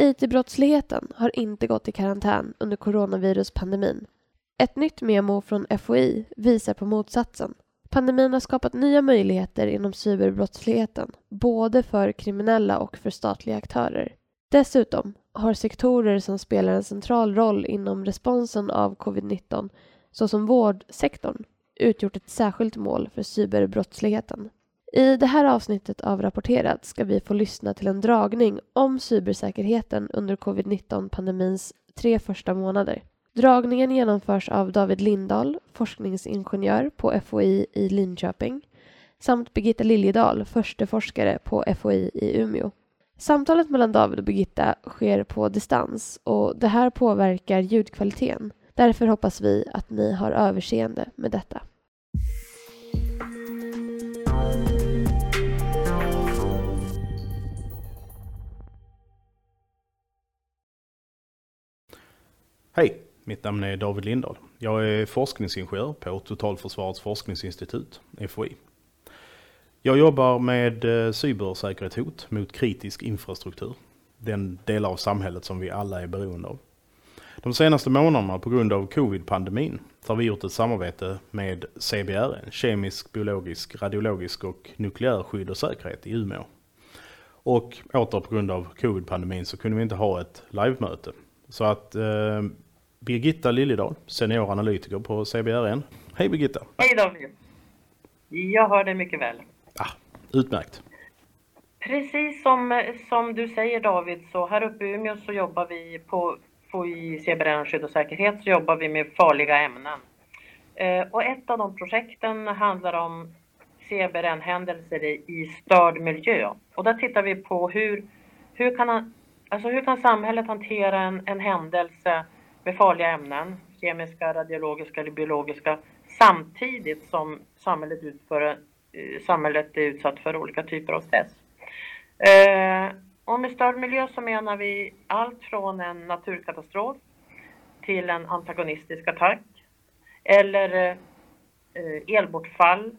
IT-brottsligheten har inte gått i karantän under coronaviruspandemin. Ett nytt memo från FOI visar på motsatsen. Pandemin har skapat nya möjligheter inom cyberbrottsligheten, både för kriminella och för statliga aktörer. Dessutom har sektorer som spelar en central roll inom responsen av covid-19, såsom vårdsektorn, utgjort ett särskilt mål för cyberbrottsligheten. I det här avsnittet av Rapporterat ska vi få lyssna till en dragning om cybersäkerheten under covid-19-pandemins tre första månader. Dragningen genomförs av David Lindahl, forskningsingenjör på FOI i Linköping, samt Birgitta Liljedahl, förste forskare på FOI i Umeå. Samtalet mellan David och Birgitta sker på distans och det här påverkar ljudkvaliteten. Därför hoppas vi att ni har överseende med detta. Hej, mitt namn är David Lindahl. Jag är forskningsingenjör på Totalförsvarets forskningsinstitut, FOI. Jag jobbar med eh, cybersäkerhetshot mot kritisk infrastruktur, den del av samhället som vi alla är beroende av. De senaste månaderna på grund av covid-pandemin har vi gjort ett samarbete med CBRN, kemisk, biologisk, radiologisk och nukleär skydd och säkerhet i Umeå. Och åter på grund av covid-pandemin så kunde vi inte ha ett livemöte. Så att eh, Birgitta Liljedahl, senior analytiker på CBRN. Hej Birgitta! Hej David! Jag hör dig mycket väl. Ah, utmärkt! Precis som, som du säger David, så här uppe i Umeå så jobbar vi på, på i CBRN Skydd och säkerhet så jobbar vi med farliga ämnen. Eh, och ett av de projekten handlar om CBRN-händelser i, i störd miljö. Och där tittar vi på hur, hur, kan, alltså hur kan samhället hantera en, en händelse med farliga ämnen, kemiska, radiologiska eller biologiska, samtidigt som samhället, utför, eh, samhället är utsatt för olika typer av stress. Eh, och med störd miljö så menar vi allt från en naturkatastrof till en antagonistisk attack eller eh, elbortfall,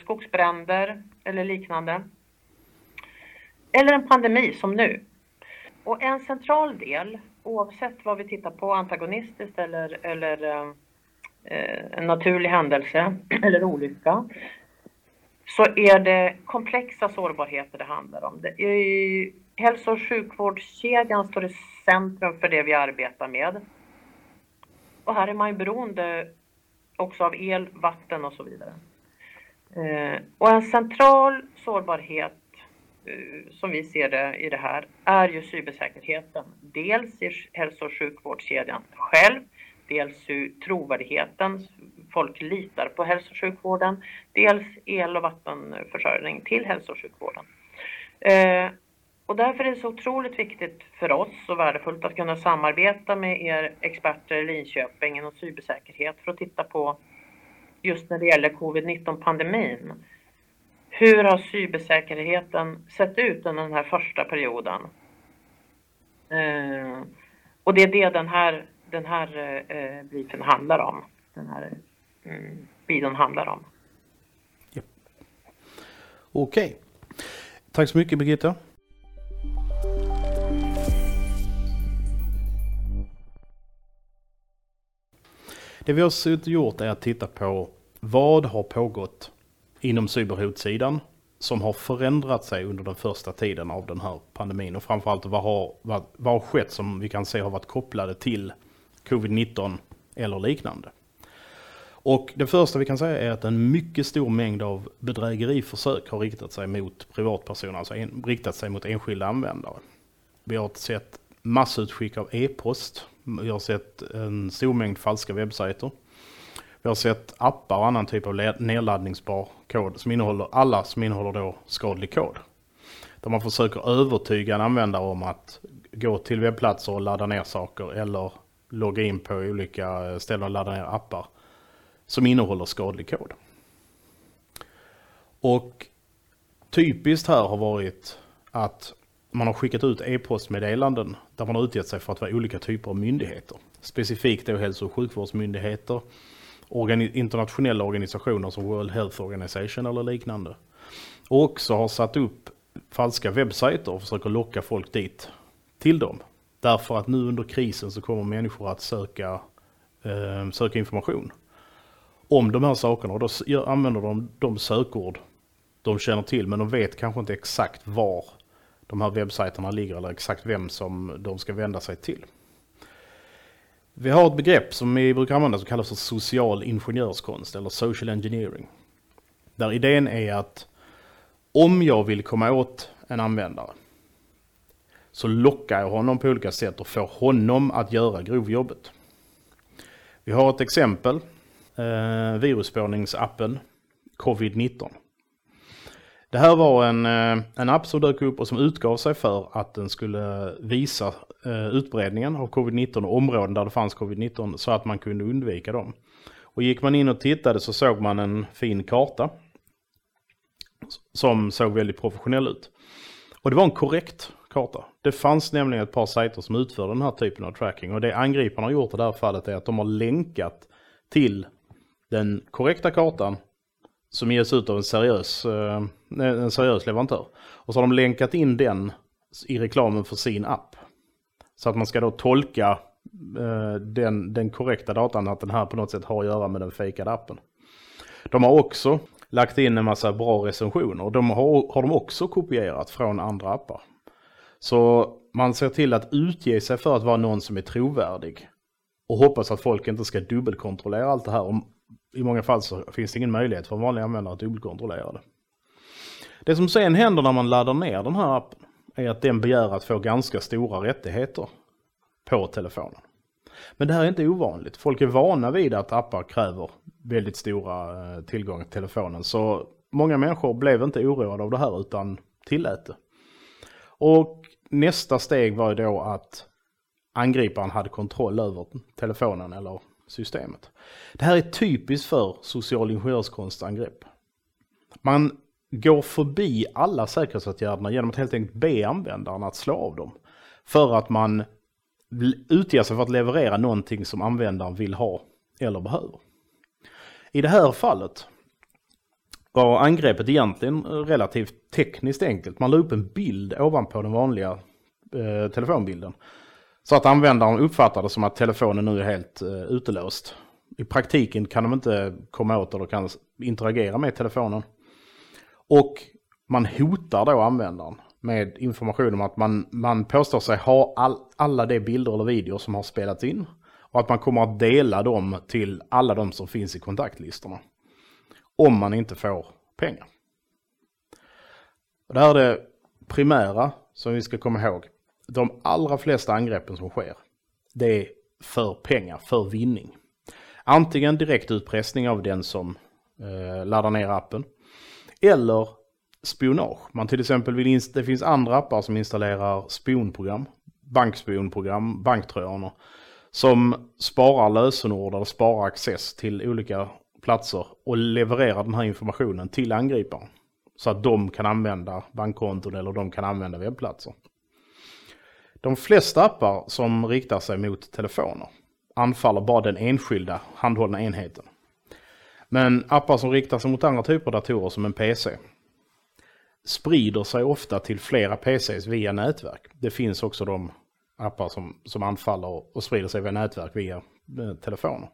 skogsbränder eller liknande. Eller en pandemi som nu. Och en central del oavsett vad vi tittar på, antagonistiskt eller, eller eh, en naturlig händelse eller olycka, så är det komplexa sårbarheter det handlar om. Det är, hälso och sjukvårdskedjan står i centrum för det vi arbetar med. Och här är man ju beroende också av el, vatten och så vidare. Eh, och en central sårbarhet Eh, som vi ser det i det här, är ju cybersäkerheten. Dels i hälso och sjukvårdskedjan själv, dels hur trovärdigheten, folk litar på hälso och sjukvården, dels el och vattenförsörjning till hälso och sjukvården. Eh, och därför är det så otroligt viktigt för oss och värdefullt att kunna samarbeta med er experter i Linköping inom cybersäkerhet för att titta på just när det gäller covid-19 pandemin hur har cybersäkerheten sett ut under den här första perioden? Eh, och det är det den här, den här eh, briefen handlar om. Den här mm, videon handlar om. Ja. Okej. Okay. Tack så mycket Birgitta. Det vi har gjort är att titta på vad har pågått inom cyberhotsidan som har förändrat sig under den första tiden av den här pandemin och framförallt vad har, vad, vad har skett som vi kan se har varit kopplade till covid-19 eller liknande. Och det första vi kan säga är att en mycket stor mängd av bedrägeriförsök har riktat sig mot privatpersoner, alltså en, riktat sig mot enskilda användare. Vi har sett massutskick av e-post, vi har sett en stor mängd falska webbsajter. Vi har sett appar och annan typ av nedladdningsbar kod som innehåller, alla som innehåller då skadlig kod. Där man försöker övertyga en användare om att gå till webbplatser och ladda ner saker eller logga in på olika ställen och ladda ner appar som innehåller skadlig kod. Och typiskt här har varit att man har skickat ut e-postmeddelanden där man har utgett sig för att vara olika typer av myndigheter. Specifikt då hälso och sjukvårdsmyndigheter, organi internationella organisationer som World Health Organization eller liknande. Och också har satt upp falska webbsajter och försöker locka folk dit till dem. Därför att nu under krisen så kommer människor att söka, eh, söka information om de här sakerna och då använder de de sökord de känner till men de vet kanske inte exakt var de här webbsajterna ligger eller exakt vem som de ska vända sig till. Vi har ett begrepp som vi brukar använda som kallas för social ingenjörskonst eller social engineering. Där idén är att om jag vill komma åt en användare så lockar jag honom på olika sätt och får honom att göra grovjobbet. Vi har ett exempel, eh, virusspårningsappen Covid-19. Det här var en, eh, en app som dök upp och som utgav sig för att den skulle visa eh, utbredningen av covid-19 och områden där det fanns covid-19 så att man kunde undvika dem. Och gick man in och tittade så såg man en fin karta som såg väldigt professionell ut. Och det var en korrekt karta. Det fanns nämligen ett par sajter som utför den här typen av tracking och det angriparna har gjort i det här fallet är att de har länkat till den korrekta kartan som ges ut av en seriös, eh, en seriös leverantör. Och så har de länkat in den i reklamen för sin app. Så att man ska då tolka eh, den, den korrekta datan att den här på något sätt har att göra med den fejkade appen. De har också lagt in en massa bra recensioner. De har, har de också kopierat från andra appar. Så man ser till att utge sig för att vara någon som är trovärdig. Och hoppas att folk inte ska dubbelkontrollera allt det här i många fall så finns det ingen möjlighet för en vanlig användare att dubbelkontrollera det. Det som sen händer när man laddar ner den här appen är att den begär att få ganska stora rättigheter på telefonen. Men det här är inte ovanligt. Folk är vana vid att appar kräver väldigt stora eh, tillgångar till telefonen. Så många människor blev inte oroade av det här utan tillät det. Och nästa steg var då att angriparen hade kontroll över telefonen eller systemet. Det här är typiskt för social ingenjörskonstangrepp. Man går förbi alla säkerhetsåtgärderna genom att helt enkelt be användaren att slå av dem. För att man utger sig för att leverera någonting som användaren vill ha eller behöver. I det här fallet var angreppet egentligen relativt tekniskt enkelt. Man la upp en bild ovanpå den vanliga eh, telefonbilden. Så att användaren uppfattar det som att telefonen nu är helt eh, utelåst. I praktiken kan de inte komma åt eller kan interagera med telefonen. Och man hotar då användaren med information om att man, man påstår sig ha all, alla de bilder eller videor som har spelats in. Och att man kommer att dela dem till alla de som finns i kontaktlistorna. Om man inte får pengar. Och det här är det primära som vi ska komma ihåg de allra flesta angreppen som sker, det är för pengar, för vinning. Antingen direkt utpressning av den som eh, laddar ner appen. Eller spionage. Man till exempel vill det finns andra appar som installerar spionprogram, bankspionprogram, banktrojaner. Som sparar lösenord eller sparar access till olika platser och levererar den här informationen till angriparen. Så att de kan använda bankkonton eller de kan använda webbplatser. De flesta appar som riktar sig mot telefoner anfaller bara den enskilda handhållna enheten. Men appar som riktar sig mot andra typer av datorer som en PC sprider sig ofta till flera PCs via nätverk. Det finns också de appar som, som anfaller och sprider sig via nätverk via eh, telefoner.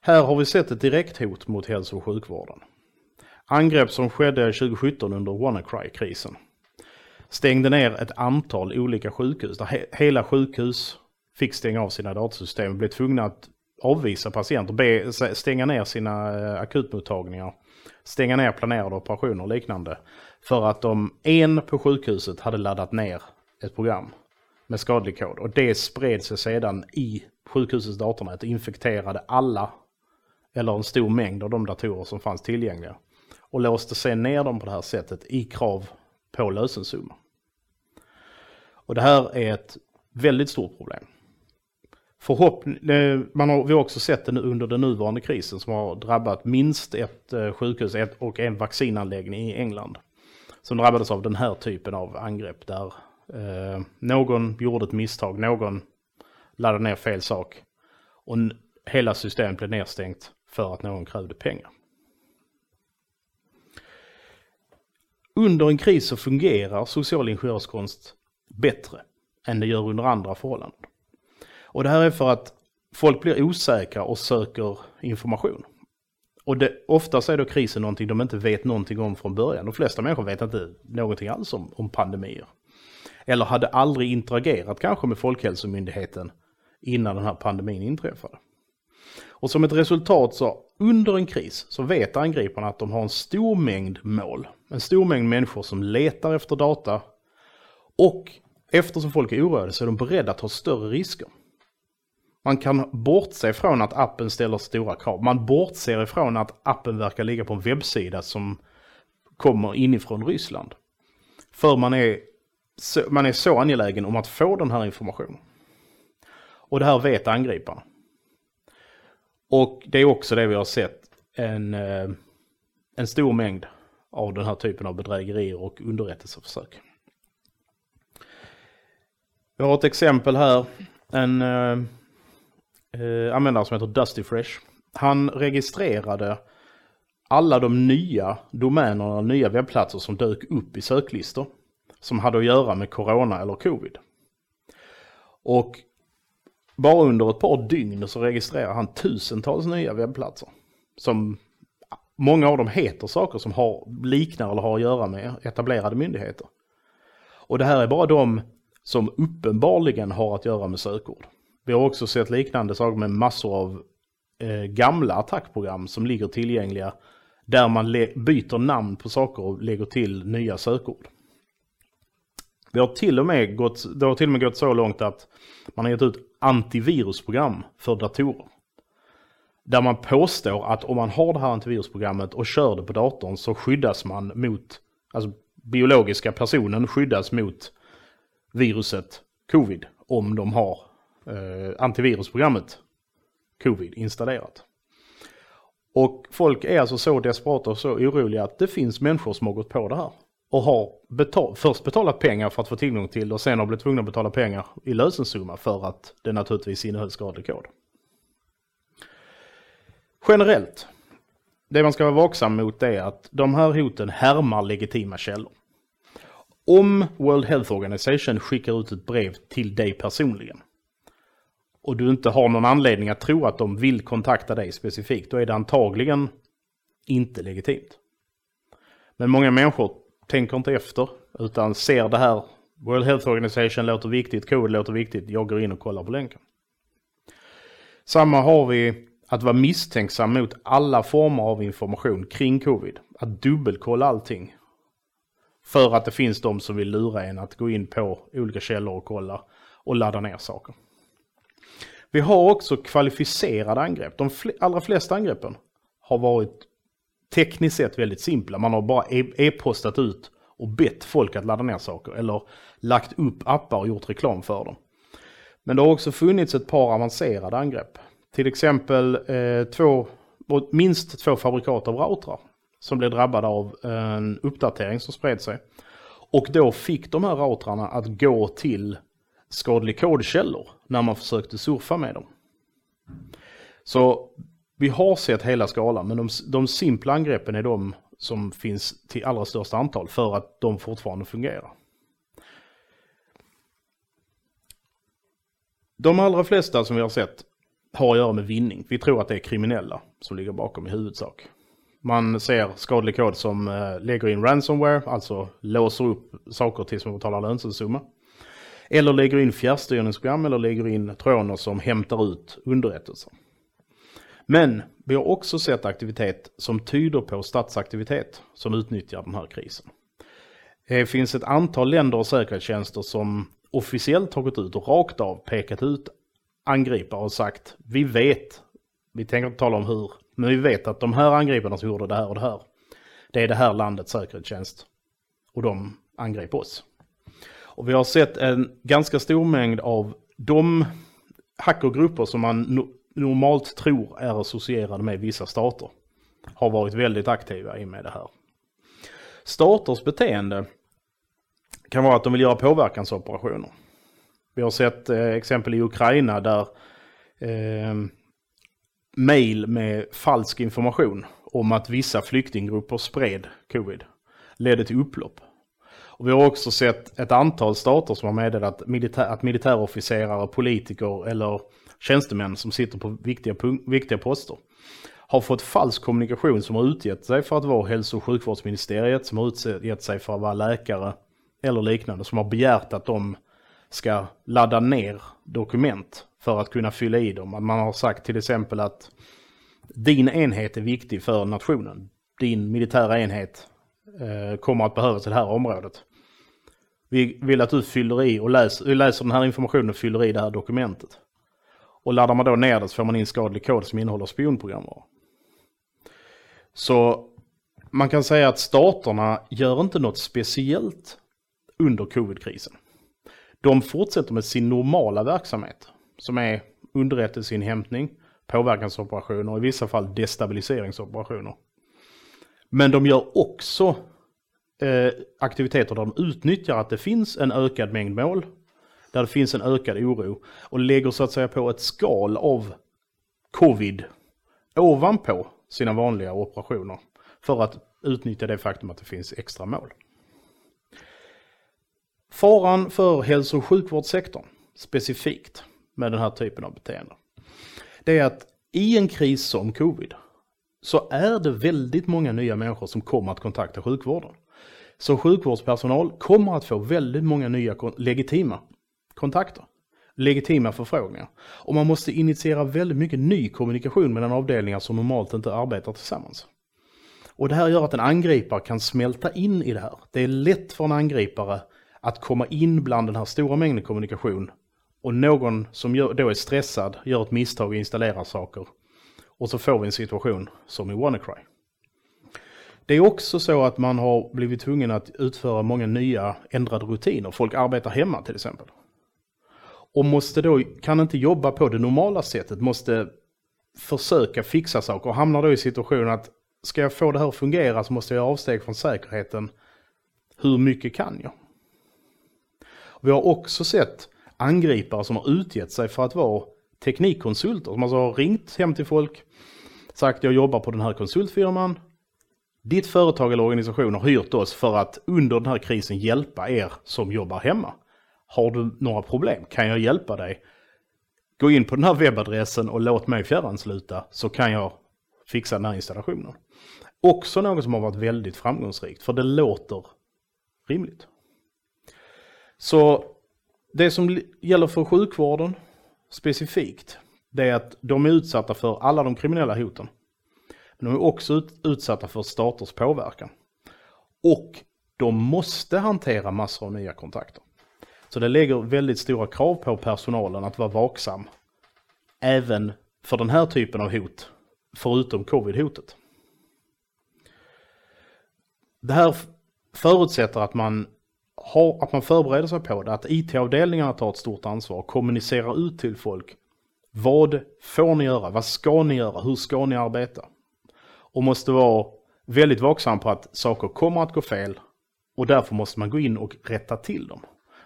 Här har vi sett ett direkt hot mot hälso och sjukvården. Angrepp som skedde 2017 under WannaCry-krisen stängde ner ett antal olika sjukhus. Där he hela sjukhus fick stänga av sina datasystem och blev tvungna att avvisa patienter, be, stänga ner sina eh, akutmottagningar, stänga ner planerade operationer och liknande. För att de en på sjukhuset hade laddat ner ett program med skadlig kod. Och det spred sig sedan i sjukhusets datornät och infekterade alla, eller en stor mängd av de datorer som fanns tillgängliga. Och låste sen ner dem på det här sättet i krav på lösensumma. Och det här är ett väldigt stort problem förhoppning, man har, vi har också sett det nu under den nuvarande krisen som har drabbat minst ett eh, sjukhus och en vaccinanläggning i England. Som drabbades av den här typen av angrepp där eh, någon gjorde ett misstag, någon laddade ner fel sak och hela systemet blev nedstängt för att någon krävde pengar. Under en kris så fungerar social ingenjörskonst bättre än det gör under andra förhållanden. Och det här är för att folk blir osäkra och söker information. Och det, oftast är då krisen någonting de inte vet någonting om från början. De flesta människor vet inte någonting alls om, om pandemier. Eller hade aldrig interagerat kanske med Folkhälsomyndigheten innan den här pandemin inträffade. Och som ett resultat så under en kris så vet angriparna att de har en stor mängd mål. En stor mängd människor som letar efter data. Och eftersom folk är oroade så är de beredda att ta större risker. Man kan bortse från att appen ställer stora krav. Man bortser ifrån att appen verkar ligga på en webbsida som kommer inifrån Ryssland. För man är, så, man är så angelägen om att få den här informationen. Och det här vet angriparna. Och det är också det vi har sett en, eh, en stor mängd av den här typen av bedrägerier och underrättelseförsök. Vi har ett exempel här. En eh, eh, användare som heter Dusty Fresh. Han registrerade alla de nya domänerna, nya webbplatser som dök upp i söklistor. Som hade att göra med corona eller covid. Och bara under ett par dygn så registrerar han tusentals nya webbplatser. Som många av dem heter saker som har, liknar eller har att göra med etablerade myndigheter. Och det här är bara de som uppenbarligen har att göra med sökord. Vi har också sett liknande saker med massor av eh, gamla attackprogram som ligger tillgängliga där man byter namn på saker och lägger till nya sökord. Det har till och med gått, det har till och med gått så långt att man har gett ut antivirusprogram för datorer. Där man påstår att om man har det här antivirusprogrammet och kör det på datorn så skyddas man mot, alltså biologiska personen skyddas mot viruset covid om de har eh, antivirusprogrammet covid installerat. Och folk är alltså så desperata och så oroliga att det finns människor som har gått på det här. Och har betal först betalat pengar för att få tillgång till och sen har blivit tvungna att betala pengar i lösensumma för att det naturligtvis innehöll skadlig kod. Generellt, det man ska vara vaksam mot är att de här hoten härmar legitima källor. Om World Health Organization skickar ut ett brev till dig personligen och du inte har någon anledning att tro att de vill kontakta dig specifikt, då är det antagligen inte legitimt. Men många människor tänker inte efter, utan ser det här, World Health Organization låter viktigt, covid låter viktigt, jag går in och kollar på länken. Samma har vi att vara misstänksam mot alla former av information kring covid. Att dubbelkolla allting. För att det finns de som vill lura en att gå in på olika källor och kolla och ladda ner saker. Vi har också kvalificerade angrepp. De allra flesta angreppen har varit tekniskt sett väldigt simpla. Man har bara e- e-postat ut och bett folk att ladda ner saker eller lagt upp appar och gjort reklam för dem. Men det har också funnits ett par avancerade angrepp. Till exempel eh, två, minst två fabrikat av routrar som blev drabbade av en uppdatering som spred sig. Och då fick de här routrarna att gå till skadlig kodkällor när man försökte surfa med dem. Så vi har sett hela skalan men de, de simpla angreppen är de som finns till allra största antal för att de fortfarande fungerar. De allra flesta som vi har sett har att göra med vinning. Vi tror att det är kriminella som ligger bakom i huvudsak. Man ser skadlig kod som eh, lägger in ransomware, alltså låser upp saker tills man betalar lösensumma. Eller lägger in fjärrstyrningsprogram eller lägger in troner som hämtar ut underrättelser. Men vi har också sett aktivitet som tyder på statsaktivitet som utnyttjar den här krisen. Det finns ett antal länder och säkerhetstjänster som officiellt har gått ut och rakt av pekat ut angripare och sagt vi vet, vi tänker inte tala om hur, men vi vet att de här angriparna som gjorde det här och det här, det är det här landets säkerhetstjänst. Och de angrep oss. Och vi har sett en ganska stor mängd av de hackergrupper som man no normalt tror är associerade med vissa stater har varit väldigt aktiva i med det här. Staters beteende kan vara att de vill göra påverkansoperationer. Vi har sett eh, exempel i Ukraina där eh, mail med falsk information om att vissa flyktinggrupper spred covid ledde till upplopp. Och vi har också sett ett antal stater som har meddelat militär, att militärofficerare, politiker eller tjänstemän som sitter på viktiga, viktiga poster har fått falsk kommunikation som har utgett sig för att vara hälso och sjukvårdsministeriet, som har utgett sig för att vara läkare eller liknande, som har begärt att de ska ladda ner dokument för att kunna fylla i dem. Man har sagt till exempel att din enhet är viktig för nationen. Din militära enhet eh, kommer att behövas i det här området. Vi vill att du fyller i och läser, läser den här informationen och fyller i det här dokumentet. Och laddar man då ner det så får man in skadlig kod som innehåller spionprogramvara. Så man kan säga att staterna gör inte något speciellt under covidkrisen. De fortsätter med sin normala verksamhet som är underrättelseinhämtning, påverkansoperationer och i vissa fall destabiliseringsoperationer. Men de gör också eh, aktiviteter där de utnyttjar att det finns en ökad mängd mål, där det finns en ökad oro och lägger så att säga på ett skal av covid ovanpå sina vanliga operationer för att utnyttja det faktum att det finns extra mål. Faran för hälso och sjukvårdssektorn specifikt med den här typen av beteende. Det är att i en kris som covid så är det väldigt många nya människor som kommer att kontakta sjukvården. Så sjukvårdspersonal kommer att få väldigt många nya legitima kontakter. Legitima förfrågningar. Och man måste initiera väldigt mycket ny kommunikation mellan avdelningar som normalt inte arbetar tillsammans. Och det här gör att en angripare kan smälta in i det här. Det är lätt för en angripare att komma in bland den här stora mängden kommunikation och någon som gör, då är stressad gör ett misstag och installerar saker. Och så får vi en situation som i WannaCry. Det är också så att man har blivit tvungen att utföra många nya ändrade rutiner. Folk arbetar hemma till exempel. Och måste då, kan inte jobba på det normala sättet, måste försöka fixa saker och hamnar då i situationen att ska jag få det här att fungera så måste jag göra avsteg från säkerheten. Hur mycket kan jag? Vi har också sett angripare som har utgett sig för att vara teknikkonsulter. Som alltså har ringt hem till folk, sagt jag jobbar på den här konsultfirman. Ditt företag eller organisation har hyrt oss för att under den här krisen hjälpa er som jobbar hemma. Har du några problem? Kan jag hjälpa dig? Gå in på den här webbadressen och låt mig fjärransluta så kan jag fixa den här installationen. Också något som har varit väldigt framgångsrikt för det låter rimligt. Så det som gäller för sjukvården specifikt, det är att de är utsatta för alla de kriminella hoten. Men de är också utsatta för staters påverkan. Och de måste hantera massor av nya kontakter. Så det lägger väldigt stora krav på personalen att vara vaksam. Även för den här typen av hot, förutom covid-hotet. Det här förutsätter att man har, att man förbereder sig på det, att IT-avdelningarna tar ett stort ansvar och kommunicerar ut till folk. Vad får ni göra? Vad ska ni göra? Hur ska ni arbeta? Och måste vara väldigt vaksam på att saker kommer att gå fel och därför måste man gå in och rätta till dem.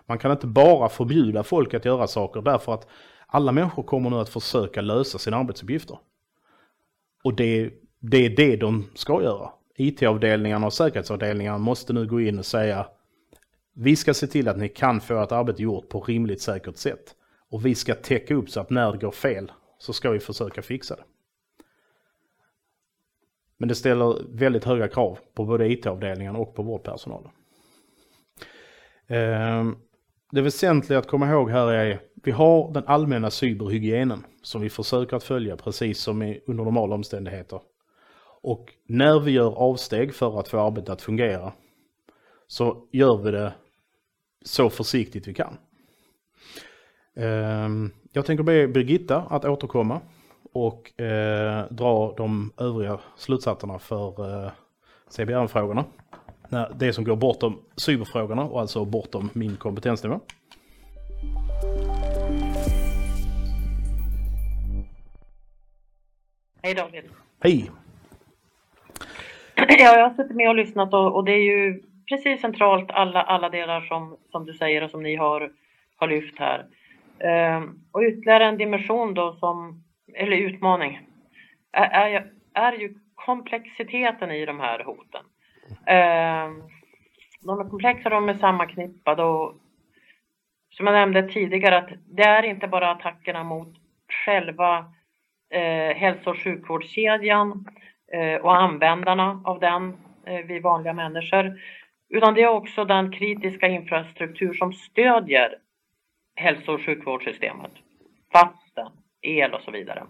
Man kan inte bara förbjuda folk att göra saker därför att alla människor kommer nu att försöka lösa sina arbetsuppgifter. Och det, det är det de ska göra. IT-avdelningarna och säkerhetsavdelningarna måste nu gå in och säga vi ska se till att ni kan få ett arbete gjort på rimligt säkert sätt. Och vi ska täcka upp så att när det går fel så ska vi försöka fixa det. Men det ställer väldigt höga krav på både IT-avdelningen och på vårdpersonalen. Ehm, det väsentliga att komma ihåg här är vi har den allmänna cyberhygienen som vi försöker att följa precis som under normala omständigheter. Och när vi gör avsteg för att få arbetet att fungera så gör vi det så försiktigt vi kan. Ehm, jag tänker be Birgitta att återkomma och eh, dra de övriga slutsatserna för eh, CBR-frågorna. Det som går bortom cyberfrågorna och alltså bortom min kompetensnivå. Hej David. Hej! Ja, jag har suttit med och lyssnat och, och, det är ju precis centralt alla, alla delar som, som du säger och som ni har, har lyft här. Ehm, och ytterligare en dimension då som, eller utmaning, är, är, är ju komplexiteten i de här hoten. Eh, de är komplexa, de är sammanknippade och som jag nämnde tidigare att det är inte bara attackerna mot själva eh, hälso och sjukvårdskedjan eh, och användarna av den, eh, vi vanliga människor, utan det är också den kritiska infrastruktur som stödjer hälso och sjukvårdssystemet. Vatten, el och så vidare.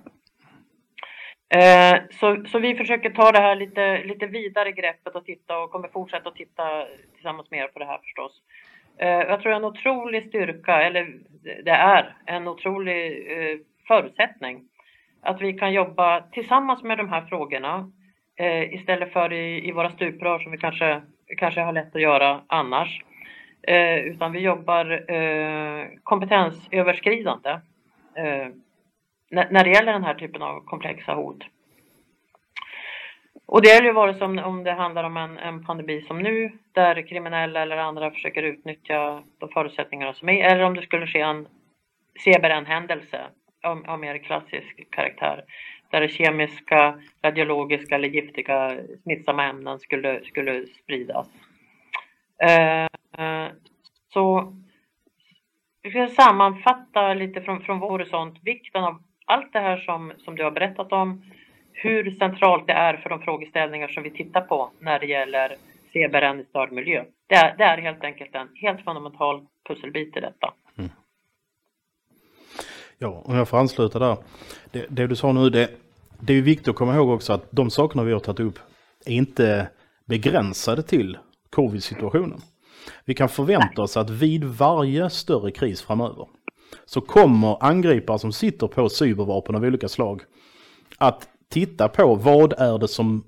Eh, så, så vi försöker ta det här lite, lite vidare greppet och titta och kommer fortsätta att titta tillsammans med er på det här förstås. Eh, jag tror en otrolig styrka, eller det är en otrolig eh, förutsättning att vi kan jobba tillsammans med de här frågorna istället för i, i våra stuprör som vi kanske, kanske har lätt att göra annars. Utan vi jobbar kompetensöverskridande när det gäller den här typen av komplexa hot. Och det gäller ju vare sig om det handlar om en, en pandemi som nu, där kriminella eller andra försöker utnyttja de förutsättningar som är, eller om det skulle ske en CBRN-händelse av, av mer klassisk karaktär, där det kemiska, radiologiska eller giftiga smittsamma ämnen skulle, skulle spridas. Eh, eh så vi ska sammanfatta lite från, från vår horisont vikten av allt det här som, som du har berättat om, hur centralt det är för de frågeställningar som vi tittar på när det gäller CBRN i störd miljö. Det är, det är helt enkelt en helt fundamental pusselbit i detta. Mm. Ja, om jag får ansluta där. Det, det du sa nu, det, det är viktigt att komma ihåg också att de sakerna vi har tagit upp är inte begränsade till covid-situationen. Vi kan förvänta oss att vid varje större kris framöver så kommer angripare som sitter på cybervapen av olika slag att titta på vad är det som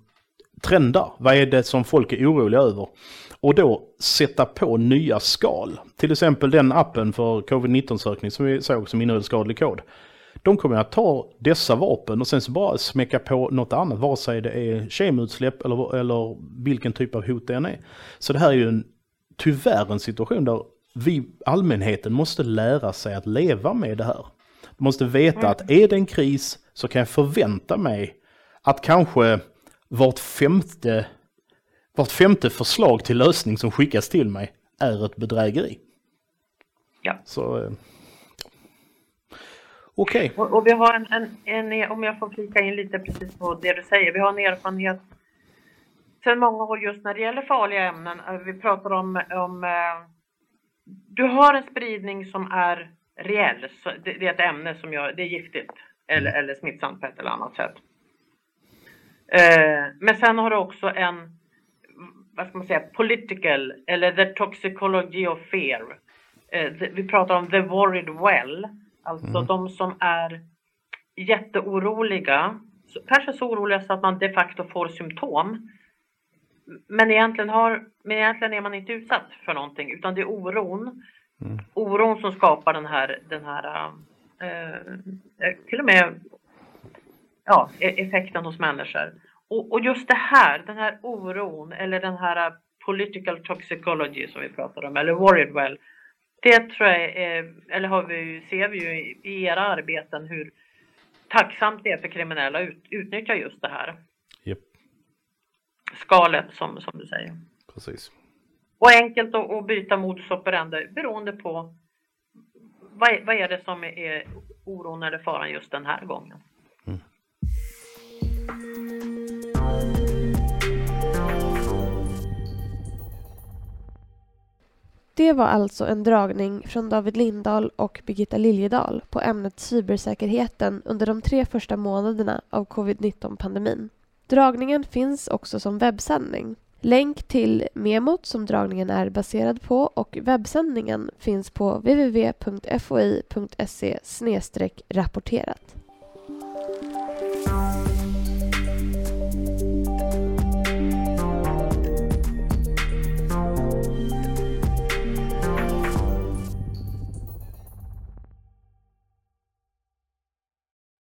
trendar? Vad är det som folk är oroliga över? Och då sätta på nya skal. Till exempel den appen för covid-19-sökning som vi såg som innehöll skadlig kod. De kommer att ta dessa vapen och sen så bara smäcka på något annat, vare sig det är kemutsläpp eller, eller vilken typ av hot det än är. Så det här är ju en, tyvärr en situation där vi, allmänheten måste lära sig att leva med det här. Du måste veta mm. att är det en kris så kan jag förvänta mig att kanske vart femte, vart femte förslag till lösning som skickas till mig är ett bedrägeri. Ja. Så, eh, Okej. Okay. Och, och, vi har en, en, en, om jag får flika in lite precis på det du säger, vi har en erfarenhet sedan många år just när det gäller farliga ämnen. Vi pratar om, om eh, du har en spridning som är reell. Det, det, är ett ämne som gör, det är giftigt eller, mm. eller smittsamt på ett eller annat sätt. Eh, men sen har du också en, vad ska man säga, political eller the toxicology of fear. Eh, vi pratar om the worried well, alltså mm. de som är jätteoroliga, kanske så oroliga så att man de facto får symptom men egentligen, har, men egentligen är man inte utsatt för någonting utan det är oron. Mm. Oron som skapar den här, den här eh, till och med ja, e-, effekten hos människor. Och, och, just det här, den här oron eller den här political toxicology som vi pratar om, eller worried well. Det tror jag är, eller har vi, ser vi ju i era arbeten hur tacksamt det är för kriminella att ut, utnyttja just det här skalet som, som du säger. Precis. Och enkelt att, att byta modus operandi beroende på vad är, vad är det som är oron eller faran just den här gången. Mm. Det var alltså en dragning från David Lindahl och Birgitta Liljedahl på ämnet cybersäkerheten under de tre första månaderna av covid-19-pandemin. Dragningen finns också som webbsändning. Länk till memot som dragningen är baserad på och webbsändningen finns på www.foi.se rapporterat.